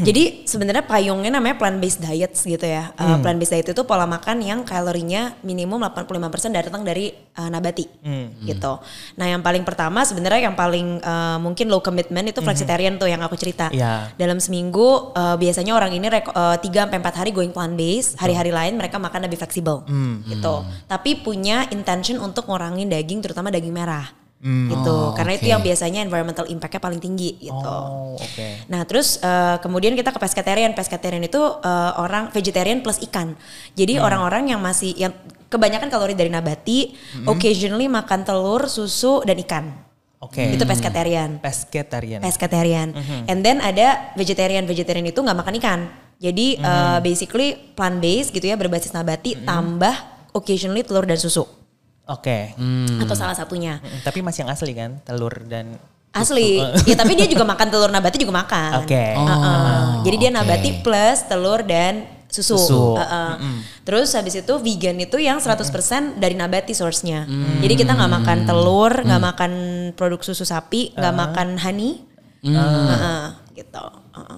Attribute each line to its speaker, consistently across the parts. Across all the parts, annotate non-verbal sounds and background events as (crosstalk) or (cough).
Speaker 1: Jadi sebenarnya payungnya namanya plant based diet gitu ya. Uh,
Speaker 2: Hmm.
Speaker 1: Plant based diet itu pola makan yang kalorinya minimum 85% datang dari uh, nabati
Speaker 2: Hmm.
Speaker 1: gitu. Nah, yang paling pertama sebenarnya yang paling uh, mungkin low commitment itu flexitarian tuh yang aku cerita.
Speaker 2: Hmm. Iya.
Speaker 1: Dalam seminggu uh, biasanya orang ini reko- uh, 3 sampai 4 hari going plant based, hari-hari lain mereka makan lebih fleksibel
Speaker 2: Hmm.
Speaker 1: gitu. Tapi punya intention untuk ngurangin daging terutama daging merah.
Speaker 2: Hmm.
Speaker 1: Gitu.
Speaker 3: Oh,
Speaker 1: Karena itu
Speaker 3: oke.
Speaker 1: yang biasanya environmental impact-nya paling tinggi gitu.
Speaker 2: Oh, oke.
Speaker 1: Nah terus eh, kemudian kita ke pescatarian. Pescatarian itu eh, orang vegetarian plus ikan. Jadi orang-orang yang masih yang kebanyakan kalori dari nabati, occasionally makan telur, susu dan ikan.
Speaker 2: Oke.
Speaker 1: Itu pescatarian.
Speaker 2: Pescatarian.
Speaker 1: Pescatarian. And then ada vegetarian. Vegetarian itu nggak makan ikan. Jadi eh, basically plant based gitu ya berbasis nabati tambah occasionally telur dan susu
Speaker 2: Oke.
Speaker 1: atau salah satunya.
Speaker 2: Mm, Tapi masih yang asli kan, telur dan
Speaker 1: Asli. (laughs) ya tapi dia juga makan telur nabati juga makan.
Speaker 2: Oke.
Speaker 1: Heeh. Jadi dia
Speaker 3: oke.
Speaker 1: nabati plus telur dan susu.
Speaker 2: Susu.
Speaker 1: Heeh. Terus habis itu vegan itu yang 100% dari nabati source-nya. Jadi kita nggak makan telur, nggak makan produk susu sapi, nggak makan honey. Heeh, gitu.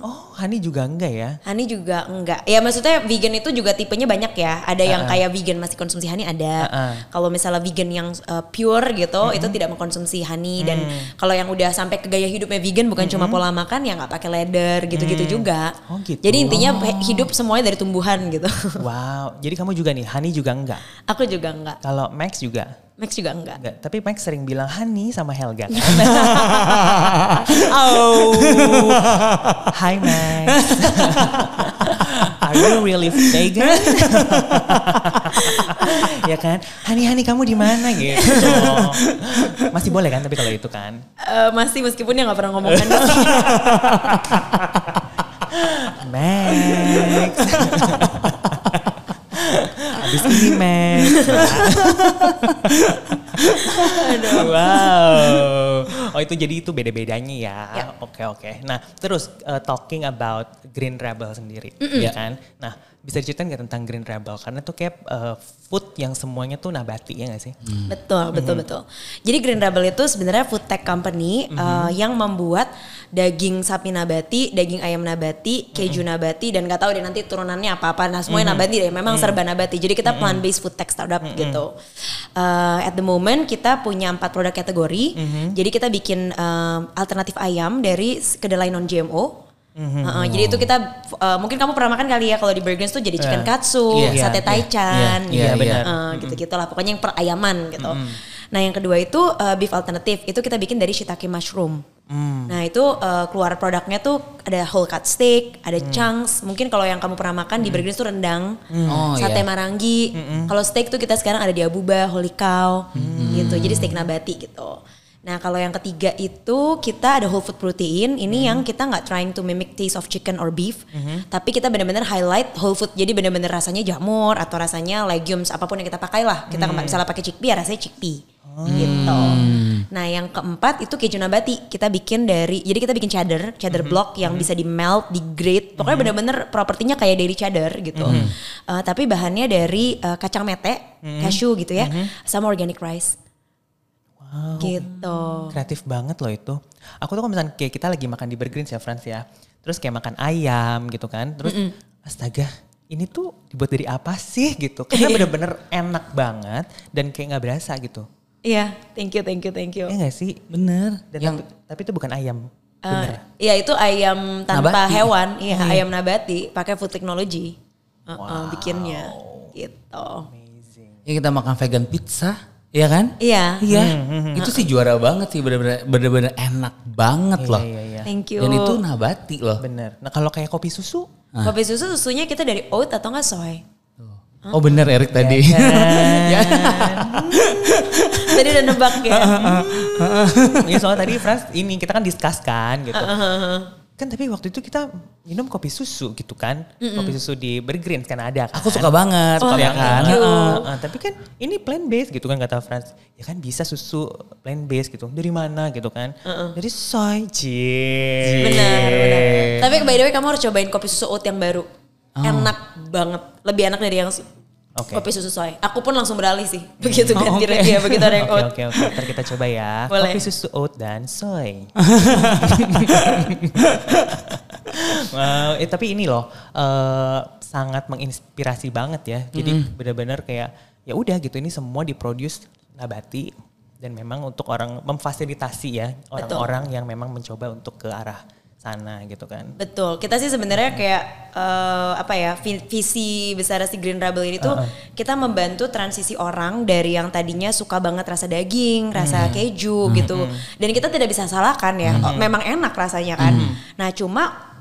Speaker 2: Oh, honey juga enggak ya?
Speaker 1: Honey juga enggak. Ya maksudnya vegan itu juga tipenya banyak ya. Ada yang kayak vegan masih konsumsi honey ada.
Speaker 2: Uh-uh.
Speaker 1: Kalau misalnya vegan yang uh, pure gitu itu tidak mengkonsumsi honey dan kalau yang udah sampai ke gaya hidupnya vegan bukan cuma pola makan ya nggak pakai leather gitu-gitu juga.
Speaker 2: Oh, gitu.
Speaker 1: Jadi intinya he- hidup semuanya dari tumbuhan gitu. (laughs)
Speaker 2: Wow. Jadi kamu juga nih, honey juga enggak?
Speaker 1: Aku juga enggak.
Speaker 2: Kalau Max juga
Speaker 1: Max juga enggak.
Speaker 2: enggak. Tapi Max sering bilang honey sama Helga kan? (laughs)
Speaker 1: Oh.
Speaker 2: Hi Max. (laughs) Are you really vegan? (laughs) ya kan? Honey, honey kamu di mana gitu. Masih boleh kan tapi kalau itu kan?
Speaker 1: Eh, masih meskipun dia nggak pernah ngomong honey. (laughs)
Speaker 2: Max. Abis ini Max. wow. Oh itu jadi itu beda-bedanya ya.
Speaker 1: Ya.
Speaker 2: Oke oke. Nah terus uh, talking about Green Rebel sendiri, ya kan? Nah bisa diceritain nggak tentang Green Rebel? Karena tuh kayak uh, food yang semuanya tuh nabati ya nggak sih?
Speaker 1: Betul, betul, betul. Jadi Green Rebel itu sebenarnya food tech company uh, yang membuat daging sapi nabati, daging ayam nabati, keju nabati, dan nggak tahu deh nanti turunannya apa-apa. Nah semuanya nabati deh, memang serba nabati. Jadi kita plant based food tech startup gitu. Uh, at the moment kita punya empat produk kategori. Jadi kita bikin um, alternatif ayam dari kedelai non GMO. Uh-uh, Jadi itu kita uh, mungkin kamu pernah makan kali ya kalau di Burgers tuh jadi chicken katsu,
Speaker 3: Iya,
Speaker 1: sate taichan,
Speaker 3: iya,
Speaker 2: Iya, benar.
Speaker 1: Eh, gitu-gitu lah pokoknya yang perayaman gitu. Nah yang kedua itu uh, beef alternative itu kita bikin dari shiitake mushroom. Nah itu uh, keluar produknya tuh ada whole cut steak, ada chunks. Mungkin kalau yang kamu pernah makan di Burgers tuh rendang,
Speaker 3: Oh,
Speaker 1: sate
Speaker 3: iya.
Speaker 1: marangi. Kalau steak tuh kita sekarang ada di Abuba, holy cow, gitu. Jadi steak nabati gitu. Nah kalau yang ketiga itu kita ada whole food protein. Ini yang kita nggak trying to mimic taste of chicken or beef, tapi kita benar-benar highlight whole food. Jadi benar-benar rasanya jamur atau rasanya legumes apa pun yang kita pakai lah. Kita nggak misalnya pakai chickpea, ya rasanya chickpea. Gitu. Nah yang keempat itu keju nabati. Kita bikin dari, jadi kita bikin cheddar, cheddar block yang bisa di melt, di grate. Pokoknya benar-benar propertinya kayak dari cheddar gitu. Eh, tapi bahannya dari eh, kacang mete, cashew gitu ya, sama organic rice.
Speaker 2: Wow.
Speaker 1: Gitu.
Speaker 2: Kreatif banget loh itu. Aku tuh kalau misalnya kayak kita lagi makan di Burgerins ya Frans ya. Terus kayak makan ayam gitu kan. Terus astaga ini tuh dibuat dari apa sih gitu. Karena bener-bener enak banget dan kayak nggak berasa gitu.
Speaker 1: Iya, thank you, thank you, thank you.
Speaker 2: Iya gak sih?
Speaker 3: Bener.
Speaker 2: Dan
Speaker 3: yang
Speaker 2: tapi, tapi itu bukan ayam.
Speaker 1: Eh,
Speaker 2: Bener.
Speaker 1: Iya itu ayam tanpa
Speaker 3: Nabati.
Speaker 1: hewan, iya ayam nabati, pakai food technology, Uh, uh, bikinnya, gitu.
Speaker 2: Amazing.
Speaker 3: ya kita makan vegan pizza, ya kan?
Speaker 1: Iya,
Speaker 3: Iya. Itu sih juara banget sih bener-bener bener-bener enak banget loh.
Speaker 2: Iya, iya, iya.
Speaker 1: thank you.
Speaker 3: Dan itu nabati loh.
Speaker 2: Bener. Nah kalau kayak kopi susu.
Speaker 1: Kopi susu susunya kita dari oat atau enggak soy?
Speaker 3: Oh bener Erik tadi. (laughs)
Speaker 2: Ya.
Speaker 1: Tadi udah nebak ya. (laughs)
Speaker 2: Iya soalnya tadi Frans ini kita kan discuss kan gitu. Kan tapi waktu itu kita minum kopi susu gitu kan. Kopi susu di Burgerins kan ada kan.
Speaker 3: Aku suka banget,
Speaker 1: Oh,
Speaker 3: ya kan?
Speaker 2: Heeh, heeh. tapi kan ini plant based gitu kan kata Frans. Ya kan bisa susu plant based gitu. Dari mana gitu kan? Dari soy. Cie.
Speaker 1: Benar, benar. Tapi by the way kamu harus cobain kopi susu oat yang baru. Enak banget, lebih enak dari yang
Speaker 2: Oke.
Speaker 1: kopi susu soy. Aku pun langsung beralih sih. Begitu
Speaker 3: Oh,
Speaker 1: ganti
Speaker 3: oke.
Speaker 1: lagi ya, begitu ada yang
Speaker 2: Oke
Speaker 1: oat.
Speaker 2: oke oke. Ntar kita coba ya. (laughs)
Speaker 1: Boleh.
Speaker 2: Kopi susu oat dan soy. (laughs) Wow, eh, tapi ini loh eh, sangat menginspirasi banget ya. Jadi benar-benar kayak ya udah gitu ini semua diproduce nabati dan memang untuk orang memfasilitasi ya orang-orang yang memang mencoba untuk ke arah sana gitu kan.
Speaker 1: Betul. Kita sih sebenarnya kayak eh, apa ya vi- visi besar si Green Rebel ini tuh kita membantu transisi orang dari yang tadinya suka banget rasa daging, rasa keju gitu. Dan kita tidak bisa salahkan ya. Oh, Memang enak rasanya kan. Nah cuma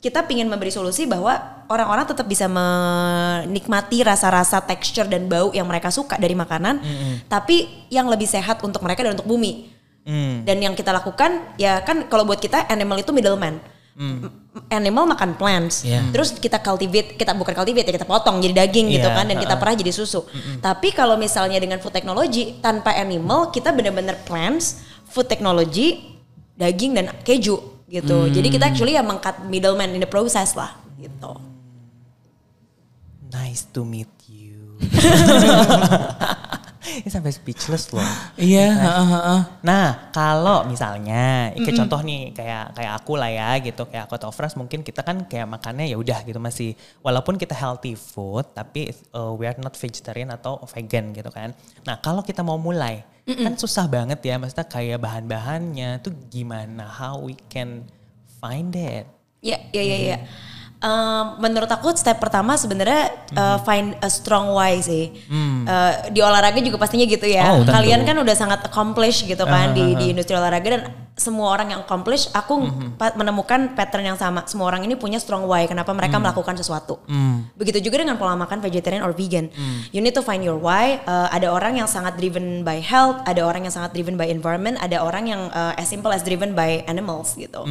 Speaker 1: kita pingin memberi solusi bahwa orang-orang tetap bisa menikmati rasa-rasa texture dan bau yang mereka suka dari makanan, tapi yang lebih sehat untuk mereka dan untuk bumi.
Speaker 2: Hmm.
Speaker 1: Dan yang kita lakukan ya kan kalau buat kita animal itu middleman. M- Animal makan plants,
Speaker 3: Iya.
Speaker 1: terus kita cultivate, kita bukan cultivate ya kita potong jadi daging gitu
Speaker 2: Iya,
Speaker 1: kan dan kita perah jadi susu. Tapi kalau misalnya dengan food technology tanpa animal kita benar-benar plants, food technology, daging dan keju gitu. Jadi kita actually ya mengcut middleman in the process lah gitu.
Speaker 2: Nice to meet you. (laughs) Ini sampai speechless loh.
Speaker 3: Iya, heeh, heeh.
Speaker 2: Nah, kalau misalnya, kayak contoh nih kayak kayak aku lah ya gitu, kayak aku atau Fras mungkin kita kan kayak makannya ya udah gitu masih walaupun kita healthy food tapi uh, we are not vegetarian atau vegan gitu kan. Nah, kalau kita mau mulai kan susah banget ya maksudnya kayak bahan-bahannya tuh gimana how we can find it.
Speaker 1: Ya, ya, ya, ya. Um, menurut aku step pertama sebenarnya uh, find a strong why sih. Uh, di olahraga juga pastinya gitu ya.
Speaker 2: Oh, tentu.
Speaker 1: Kalian kan udah sangat accomplished gitu kan di di industri olahraga dan semua orang yang accomplished, aku pa- menemukan pattern yang sama. Semua orang ini punya strong why kenapa mereka melakukan sesuatu. Begitu juga dengan pola makan vegetarian or vegan. You need to find your why. Uh, ada orang yang sangat driven by health, ada orang yang sangat driven by environment, ada orang yang uh, as simple as driven by animals gitu.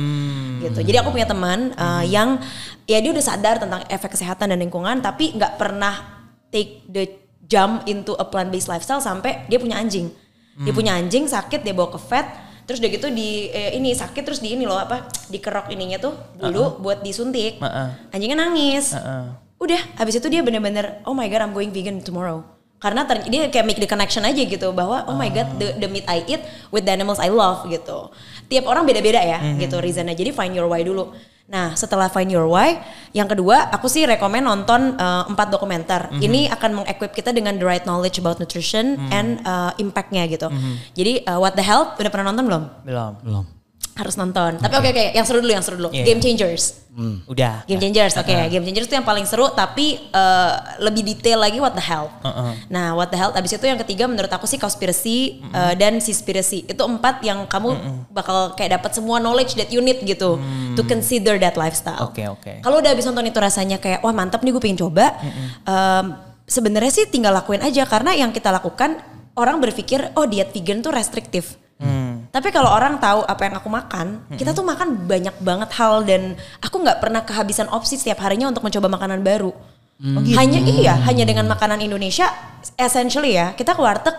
Speaker 1: Gitu. Jadi aku punya teman uh, yang ya dia udah sadar tentang efek kesehatan dan lingkungan tapi nggak pernah take the jump into a plant based lifestyle sampai dia punya anjing. Dia punya anjing sakit dia bawa ke vet terus udah gitu di eh, ini sakit terus di ini loh apa dikerok ininya tuh bulu buat disuntik.
Speaker 2: Uh-uh.
Speaker 1: Anjingnya nangis.
Speaker 2: Uh-uh.
Speaker 1: Udah habis itu dia bener-bener oh my god I'm going vegan tomorrow. Karena ter- dia kayak make the connection aja gitu bahwa oh my god the, the meat I eat with the animals I love gitu. Tiap orang beda-beda ya gitu reasonnya. Jadi find your why dulu. Nah setelah find your why, yang kedua aku sih rekomend nonton uh, empat dokumenter. Ini akan mengequip kita dengan the right knowledge about nutrition and uh, impactnya gitu. Jadi uh, What the Health udah pernah nonton belum?
Speaker 2: Belum.
Speaker 3: Belum.
Speaker 1: Harus nonton. Tapi oke oke, yang seru dulu, yang seru dulu.
Speaker 2: Iya.
Speaker 1: Game Changers.
Speaker 2: Udah.
Speaker 1: Game Changers, oke. Game Changers itu yang paling seru, tapi uh, lebih detail lagi What the Health.
Speaker 2: Uh-uh.
Speaker 1: Nah, What the Health. Abis itu yang ketiga menurut aku sih Conspiracy uh, dan Seaspiracy. Itu empat yang kamu bakal kayak dapat semua knowledge that you need gitu to consider that lifestyle.
Speaker 2: Oke, oke.
Speaker 1: Kalau udah habis nonton itu rasanya kayak wah mantap nih gue pengen coba. Um, Sebenarnya sih tinggal lakuin aja karena yang kita lakukan orang berpikir oh diet vegan tuh restriktif.
Speaker 2: Hmm.
Speaker 1: Tapi kalau orang tahu apa yang aku makan, kita tuh makan banyak banget hal dan aku nggak pernah kehabisan opsi setiap harinya untuk mencoba makanan baru. Hanya iya, hanya dengan makanan Indonesia, essentially ya kita ke warteg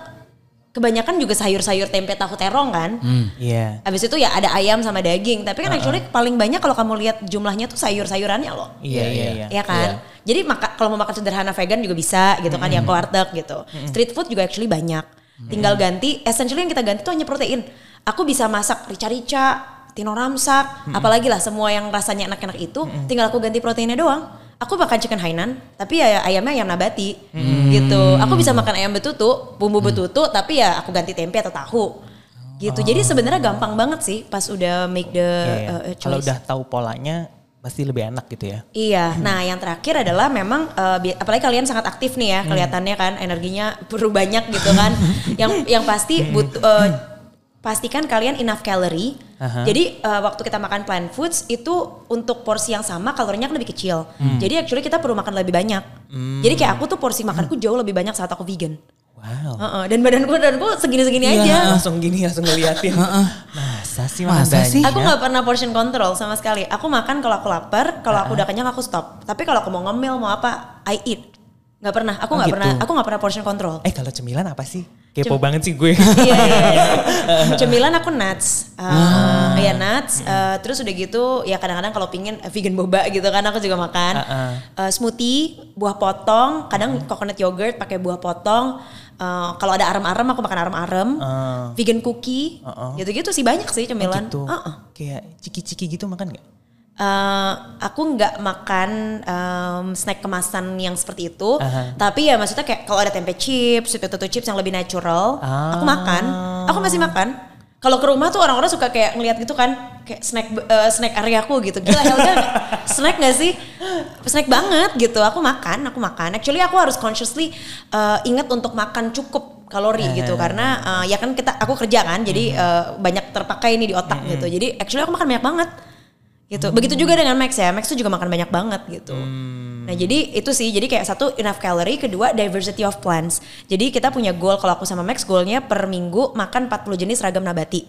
Speaker 1: kebanyakan juga sayur-sayur tempe tahu terong kan.
Speaker 2: Iya.
Speaker 1: Habis itu ya ada ayam sama daging. Tapi kan actually paling banyak kalau kamu lihat jumlahnya tuh sayur-sayurannya loh.
Speaker 2: Iya, iya, iya.
Speaker 1: Iya kan? Jadi maka kalau mau makan sederhana vegan juga bisa gitu kan ya ke warteg gitu. Street food juga actually banyak. Tinggal ganti essentially yang kita ganti tuh hanya protein. Aku bisa masak rica-rica, tino ramsak, apalagi lah semua yang rasanya enak-enak itu tinggal aku ganti proteinnya doang. Aku makan chicken Hainan, tapi ya ayamnya ayam nabati gitu. Aku bisa makan ayam betutu, bumbu betutu, tapi ya aku ganti tempe atau tahu. Gitu. Jadi sebenarnya gampang banget sih pas udah make the
Speaker 2: Iya, iya.
Speaker 1: uh, uh,
Speaker 2: Kalau
Speaker 1: choice.
Speaker 2: udah tahu polanya pasti lebih enak gitu ya.
Speaker 1: Iya, nah yang terakhir adalah memang uh, apalagi kalian sangat aktif nih ya kelihatannya kan energinya (laughs) perlu banyak gitu kan. (laughs) yang yang pasti butuh uh, pastikan kalian enough calorie.
Speaker 2: Aha.
Speaker 1: Jadi uh, waktu kita makan plant foods itu untuk porsi yang sama kalorinya kan lebih kecil. Jadi actually kita perlu makan lebih banyak. Jadi kayak aku tuh porsi makanku jauh lebih banyak saat aku vegan.
Speaker 2: Wow.
Speaker 1: Heeh, dan badanku badanku segini-segini
Speaker 3: Iya,
Speaker 1: aja.
Speaker 2: langsung gini langsung ngeliatin. Masa sih
Speaker 3: Masa sih?
Speaker 1: Aku nggak pernah portion control sama sekali. Aku makan kalau aku lapar, kalau aku udah kenyang aku stop. Tapi kalau aku mau ngemil mau apa, I eat. Nggak pernah. Aku
Speaker 2: Oh,
Speaker 1: nggak
Speaker 2: gitu.
Speaker 1: pernah. Aku nggak pernah portion control.
Speaker 2: Eh kalau cemilan apa sih? Kepo banget sih gue.
Speaker 1: Iya, iya, iya. (laughs) Cemilan aku nuts. Uh, Ya nuts. Uh, terus udah gitu ya kadang-kadang kalau pingin uh, vegan boba gitu kan aku juga makan.
Speaker 2: Ah, ah.
Speaker 1: Uh, smoothie, buah potong, kadang coconut yogurt pakai buah potong. Uh, kalau ada arem-arem aku makan arem-arem.
Speaker 2: Ah.
Speaker 1: Vegan cookie.
Speaker 2: Ah, ah.
Speaker 1: Gitu-gitu sih banyak sih cemilan.
Speaker 2: gitu.
Speaker 1: Uh-uh.
Speaker 2: Kayak ciki-ciki gitu makan nggak?
Speaker 1: Eh, aku nggak makan em, snack kemasan yang seperti itu,
Speaker 2: Aha.
Speaker 1: tapi ya maksudnya kayak kalau ada tempe chips, sweet potato chips yang lebih natural, aku makan, aku masih makan. Kalau ke rumah tuh orang-orang suka kayak ngeliat gitu kan, kayak snack eh, snack area aku gitu. Gila Helga snack gak sih? Snack banget gitu. Aku makan, aku makan. Actually aku harus consciously eh, ingat untuk makan cukup kalori gitu karena eh, ya kan kita aku kerja kan, jadi eh, banyak terpakai nih di otak gitu. Jadi actually aku makan banyak banget gitu. Begitu juga dengan Max ya. Max tuh juga makan banyak banget gitu. Nah, jadi itu sih. Jadi kayak satu enough calorie, kedua diversity of plants. Jadi kita punya goal kalau aku sama Max goalnya per minggu makan 40 jenis ragam nabati.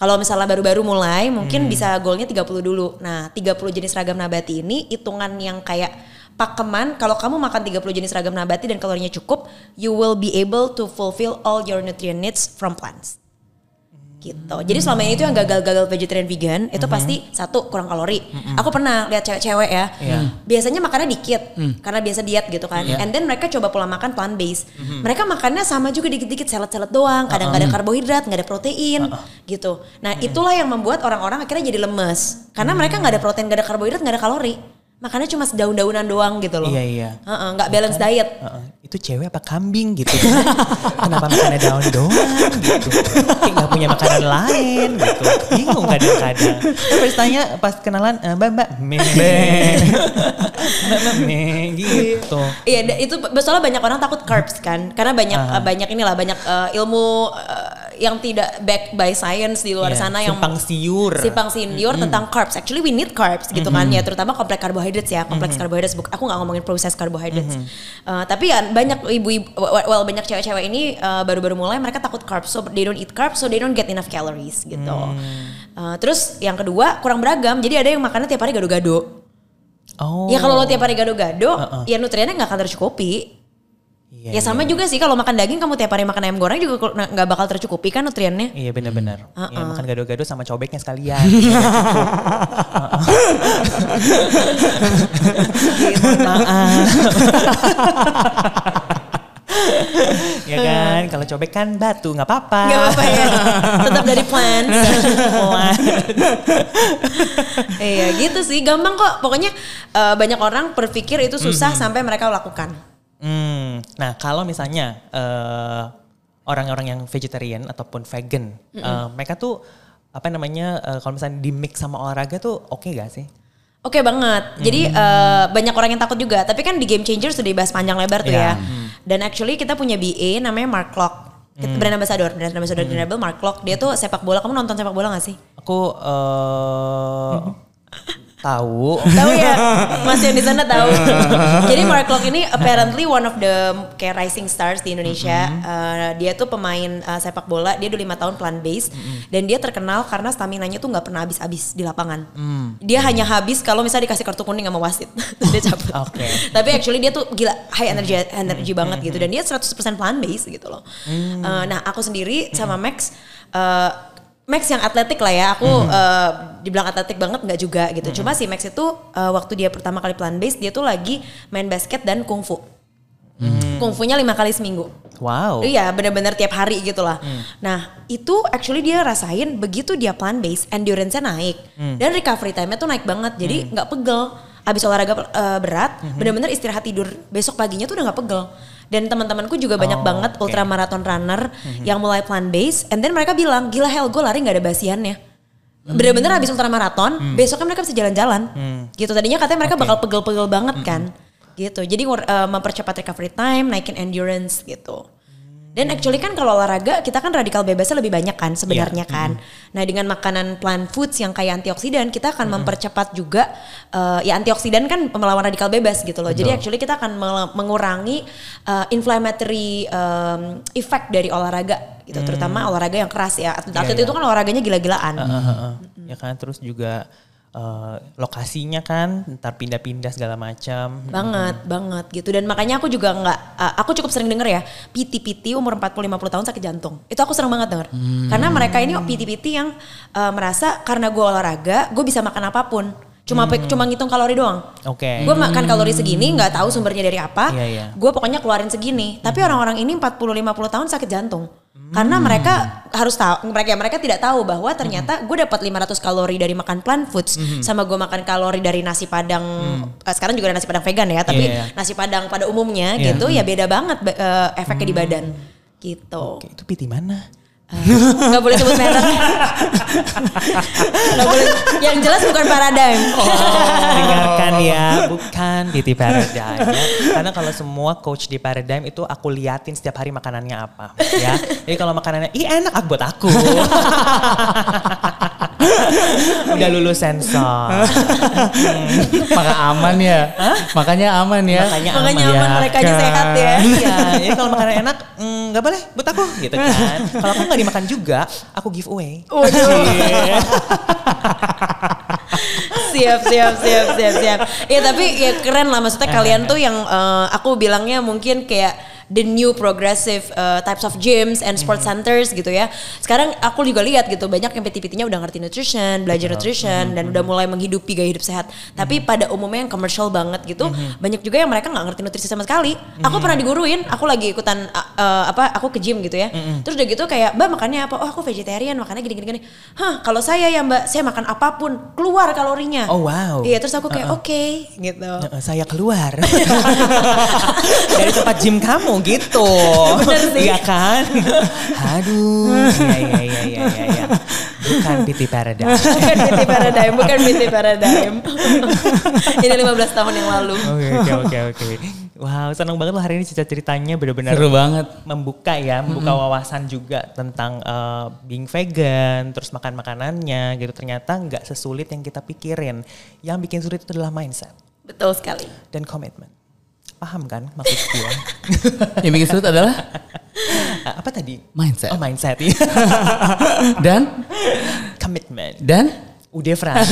Speaker 1: Kalau misalnya baru-baru mulai mungkin bisa goalnya 30 dulu. Nah, 30 jenis ragam nabati ini hitungan yang kayak pakeman kalau kamu makan 30 jenis ragam nabati dan kalorinya cukup, you will be able to fulfill all your nutrient needs from plants gitu. Jadi selama ini tuh yang gagal-gagal vegetarian vegan itu pasti satu kurang kalori. Aku pernah lihat cewek-cewek ya, biasanya makannya dikit karena biasa diet gitu kan. And then mereka coba pola makan plant based. Mereka makannya sama juga dikit-dikit salad-salad doang, kadang nggak ada karbohidrat, nggak ada protein gitu. Nah itulah yang membuat orang-orang akhirnya jadi lemes. Karena mereka nggak ada protein, nggak ada karbohidrat, nggak ada kalori. Makannya cuma daun-daunan doang gitu loh.
Speaker 2: Iya, iya.
Speaker 1: Heeh, nggak balance diet.
Speaker 2: Heeh, itu cewek apa kambing gitu (laughs) kenapa makannya daun doang gitu? Kayak nggak punya makanan lain gitu. Bingung kadang-kadang. Terus tanya pas kenalan eh, mbak mbak (laughs) mbak mbak gitu.
Speaker 1: Iya, itu soalnya banyak orang takut carbs kan, karena banyak eh, banyak inilah banyak eh, ilmu eh, yang tidak backed by science di luar
Speaker 2: Iya,
Speaker 1: sana yang
Speaker 2: simpang siur
Speaker 1: simpang sindiur tentang carbs. Actually we need carbs gitu kan ya, terutama kompleks carbohydrates ya, kompleks carbohydrates. Buk- Aku nggak ngomongin processed carbohydrates. Eh, tapi ya banyak ibu-ibu, well banyak cewek-cewek ini eh, baru-baru mulai mereka takut carbs, so they don't eat carbs, so they don't get enough calories gitu. Eh, terus yang kedua kurang beragam, jadi ada yang makannya tiap hari gado-gado.
Speaker 2: oh
Speaker 1: Ya kalau lo tiap hari gado-gado, ya nutriennya nggak akan tercukupi.
Speaker 2: Iya,
Speaker 1: ya sama juga sih kalau makan daging kamu tiap hari makan ayam goreng juga nggak bakal tercukupi kan nutriennya.
Speaker 2: Iya benar-benar. Ya, makan gado-gado sama cobeknya sekalian. (laughs) ya kan, kalau cobek kan batu nggak apa-apa.
Speaker 1: Gak apa-apa ya, tetap dari plants. (laughs) iya gitu sih, gampang kok. Pokoknya eh, banyak orang berpikir itu susah sampai mereka lakukan.
Speaker 2: Hmm, nah kalau misalnya eh, orang-orang yang vegetarian ataupun vegan, eh, mereka tuh apa namanya eh, kalau misalnya di mix sama olahraga tuh oke gak sih?
Speaker 1: Oke banget. Jadi eh, banyak orang yang takut juga. Tapi kan di Game Changer sudah dibahas panjang lebar tuh
Speaker 2: Iya.
Speaker 1: ya. Dan actually kita punya BA namanya Mark Lock. Kita brand ambassador, brand ambassador Greenable Mark Lock. Dia tuh sepak bola. Kamu nonton sepak bola gak sih?
Speaker 2: Aku eh (laughs) tahu.
Speaker 1: tahu ya, (laughs) Mas yang di sana tahu. (laughs) Jadi Mark Lock ini apparently one of the kayak rising stars di Indonesia. Uh, dia tuh pemain uh, sepak bola. Dia udah lima tahun plant based dan dia terkenal karena stamina nya tuh nggak pernah habis-habis di lapangan. Dia hanya habis kalau misalnya dikasih kartu kuning sama wasit. (laughs) dia cabut.
Speaker 2: Oke.
Speaker 1: Tapi actually dia tuh gila high energy energy banget gitu dan dia 100% plant based gitu loh. Uh, nah aku sendiri sama Max. uh, Max yang atletik lah ya, aku eh, dibilang atletik banget nggak juga gitu. Cuma si Max itu eh, waktu dia pertama kali plant based dia tuh lagi main basket dan kungfu. Kungfunya lima kali seminggu.
Speaker 2: Wow.
Speaker 1: Iya bener-bener tiap hari gitu lah. Nah itu actually dia rasain begitu dia plant based endurance-nya naik dan recovery time-nya tuh naik banget. Jadi nggak pegel. Abis olahraga eh, berat, bener-bener istirahat tidur besok paginya tuh udah nggak pegel. Dan teman-temanku juga banyak
Speaker 2: Oh,
Speaker 1: banget
Speaker 2: oke.
Speaker 1: ultra marathon runner yang mulai plant based, and then mereka bilang gila hell gue lari nggak ada basiannya. Bener-bener habis ultra marathon, besoknya mereka bisa jalan-jalan. Gitu tadinya katanya mereka
Speaker 2: Oke.
Speaker 1: bakal pegel-pegel banget kan gitu. Jadi eh, mempercepat recovery time, naikin endurance gitu. Dan actually kan kalau olahraga kita kan radikal bebasnya lebih banyak kan sebenarnya kan. Nah dengan makanan plant foods yang kayak antioksidan kita akan mempercepat juga eh, ya antioksidan kan melawan radikal bebas gitu loh. Jadi actually kita akan mengurangi eh, inflammatory em, effect dari olahraga gitu. Terutama olahraga yang keras ya. Atlet-atlet
Speaker 2: Iya, iya.
Speaker 1: itu kan olahraganya gila-gilaan.
Speaker 2: Heeh, heeh. Ya kan terus juga eh, lokasinya kan ntar pindah-pindah segala macam.
Speaker 1: banget banget gitu. Dan makanya aku juga nggak uh, aku cukup sering denger ya PT-PT umur 40-50 tahun sakit jantung. Itu aku sering banget denger. Karena mereka ini PT-PT yang uh, merasa karena gue olahraga gue bisa makan apa pun. Cuma pe- cuma ngitung kalori doang.
Speaker 2: Oke.
Speaker 1: gue makan kalori segini nggak tahu sumbernya dari apa
Speaker 2: Iya, iya.
Speaker 1: gue pokoknya keluarin segini. Tapi orang-orang ini 40-50 tahun sakit jantung Karena mereka harus tahu mereka mereka tidak tahu bahwa ternyata gue dapat 500 kalori dari makan plant foods sama gue makan kalori dari nasi padang eh, sekarang juga ada nasi padang vegan ya, tapi
Speaker 2: iya.
Speaker 1: nasi padang pada umumnya
Speaker 2: Iya.
Speaker 1: gitu ya beda banget ba- eh, efeknya di badan. Gitu.
Speaker 2: Oke, itu PT mana?
Speaker 1: Nggak boleh sebut merek. Nggak boleh. Yang jelas bukan paradigm.
Speaker 2: Dengarkan ya, (laughs) bukan PT Paradigm ya. Karena kalau semua coach di Paradigm itu aku liatin setiap hari makanannya apa ya. Jadi kalau makanannya, ih enak ah, buat aku. (laughs) Udah lulus sensor.
Speaker 3: Maka aman ya. Makanya aman ya.
Speaker 2: Makanya
Speaker 1: Makanya
Speaker 2: aman.
Speaker 1: aman
Speaker 3: Ya
Speaker 1: mereka aja
Speaker 3: kan.
Speaker 1: sehat ya.
Speaker 2: Iya, jadi kalau makanan enak mm, nggak boleh buat aku gitu kan. Kalau aku nggak dimakan juga, aku give away.
Speaker 1: siap siap siap siap siap. Ya tapi ya keren lah maksudnya kalian tuh yang eh, aku bilangnya mungkin kayak the new progressive uh, types of gyms and sports centers gitu ya. Sekarang aku juga lihat gitu banyak yang PT-PT-nya udah ngerti nutrition, belajar nutrition dan udah mulai menghidupi gaya hidup sehat. Tapi pada umumnya yang commercial banget gitu, banyak juga yang mereka nggak ngerti nutrisi sama sekali. Aku pernah diguruin, aku lagi ikutan uh, uh, apa aku ke gym gitu ya. Terus udah gitu kayak, "Mbak, makannya apa?" "Oh, aku vegetarian, makannya gini-gini gini." "Hah, kalau saya ya, Mbak, saya makan apa pun, keluar kalorinya."
Speaker 2: Oh, wow.
Speaker 1: Iya, terus aku kayak, "Oke," gitu.
Speaker 2: Eh, saya keluar (laughs) dari tempat gym kamu gitu. (laughs)
Speaker 1: Bener sih.
Speaker 2: Iya kan? (laughs) Aduh, iya iya iya iya iya. iya. Bukan PT (laughs) Paradigm.
Speaker 1: bukan PT Paradigm, bukan PT Paradigm. Ini 15 tahun yang lalu.
Speaker 2: Oke oke oke oke. Wow, senang banget loh hari ini cerita-ceritanya benar-benar
Speaker 3: Seru banget.
Speaker 2: membuka ya, membuka wawasan juga tentang eh, being vegan, terus makan makanannya gitu. Ternyata nggak sesulit yang kita pikirin. Yang bikin sulit itu adalah mindset
Speaker 1: Betul sekali.
Speaker 2: dan komitmen. Paham kan maksud gue? (laughs)
Speaker 3: Yang bikin sulit adalah
Speaker 2: Eh, apa tadi?
Speaker 3: mindset.
Speaker 2: Oh mindset ya.
Speaker 3: Dan
Speaker 2: Komitmen.
Speaker 3: dan
Speaker 2: Udah Fran. (laughs)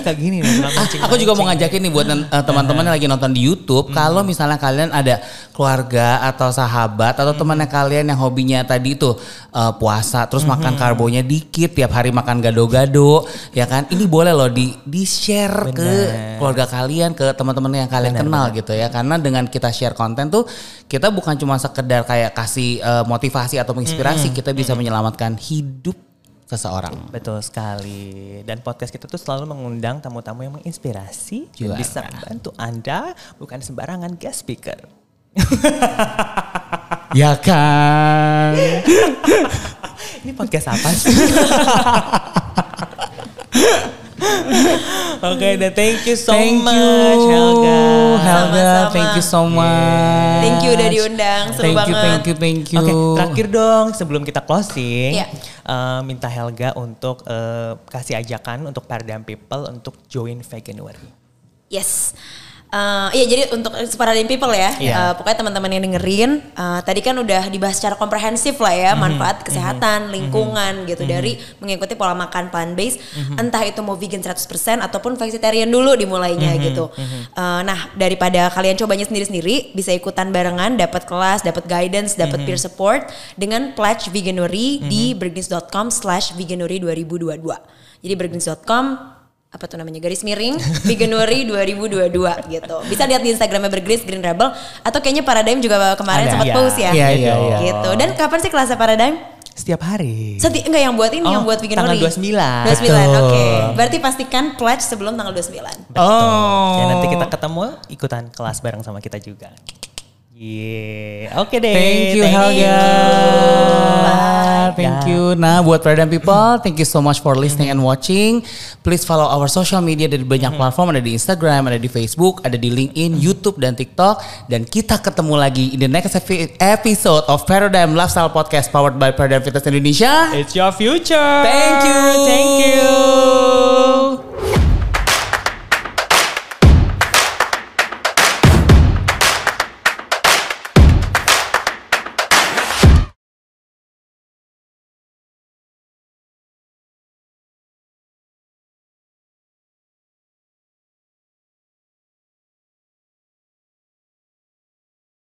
Speaker 2: Suka gini nih. suka mancing-
Speaker 3: Aku juga mau ngajakin nih buat eh, teman-teman yang lagi nonton di YouTube, kalau misalnya kalian ada keluarga atau sahabat atau temannya kalian yang hobinya tadi itu eh, puasa, terus makan karbonya dikit, tiap hari makan gado-gado, ya kan? Ini boleh loh di di share ke
Speaker 2: Bener.
Speaker 3: keluarga kalian, ke teman-teman yang kalian kenal gitu ya. Karena dengan kita share konten tuh kita bukan cuma sekedar kayak kasih eh, motivasi atau menginspirasi, kita bisa menyelamatkan hidup seseorang.
Speaker 2: Betul sekali. Dan podcast kita tuh selalu mengundang tamu-tamu yang menginspirasi dan
Speaker 3: Juara.
Speaker 2: bisa membantu Anda bukan sembarangan guest speaker. (laughs)
Speaker 3: Ya kan?
Speaker 2: Ini podcast apa sih? (laughs) (laughs) Oke, dan thank you so
Speaker 3: Thank
Speaker 2: much
Speaker 3: you,
Speaker 2: Helga.
Speaker 3: Helga,
Speaker 1: Sama-sama.
Speaker 3: thank you so much.
Speaker 1: Thank you udah diundang, seru
Speaker 3: thank you,
Speaker 1: banget.
Speaker 3: thank you, thank you.
Speaker 2: Oke, terakhir dong sebelum kita closing,
Speaker 1: Iya.
Speaker 2: eh, minta Helga untuk eh, kasih ajakan untuk Paradigm People untuk join Veganuary.
Speaker 1: Yes. Eh, iya jadi untuk Paradigm People ya,
Speaker 2: Iya.
Speaker 1: eh, pokoknya teman-teman yang dengerin, eh, tadi kan udah dibahas secara komprehensif lah ya, manfaat kesehatan, lingkungan gitu dari mengikuti pola makan plant based, entah itu mau vegan 100% ataupun vegetarian dulu dimulainya gitu. Eh, nah daripada kalian cobanya sendiri-sendiri, bisa ikutan barengan, dapat kelas, dapat guidance, dapat peer support dengan pledge veganuary di bergnis.com slash veganuary 2022. Jadi bergnis.com apa tuh namanya garis miring Veganuary 2022 (laughs) gitu. Bisa lihat di Instagramnya Bergris Green Rebel atau kayaknya Paradigm juga kemarin sempat
Speaker 2: Iya.
Speaker 1: post ya.
Speaker 3: Iya, iya, iya.
Speaker 1: Gitu. Dan kapan sih kelasnya Paradigm?
Speaker 2: Setiap hari.
Speaker 1: Seti enggak yang buat ini
Speaker 2: Oh,
Speaker 1: yang buat Veganuary.
Speaker 2: tanggal 29.
Speaker 1: 29.
Speaker 3: Betul.
Speaker 1: Oke. Berarti pastikan pledge sebelum tanggal 29.
Speaker 3: Oh.
Speaker 2: Ya nanti kita ketemu ikutan kelas bareng sama kita juga. Yeah. Oke deh.
Speaker 3: Thank you Helga.
Speaker 1: Bye.
Speaker 3: Thank you. Nah, buat Paradigm People, thank you so much for listening and watching. Please follow our social media dari banyak platform, ada di Instagram, ada di Facebook, ada di LinkedIn, YouTube dan TikTok. Dan kita ketemu lagi in the next epi- episode of Paradigm Lifestyle Podcast powered by Paradigm Fitness Indonesia.
Speaker 2: It's your future.
Speaker 3: Thank you.
Speaker 2: Thank you.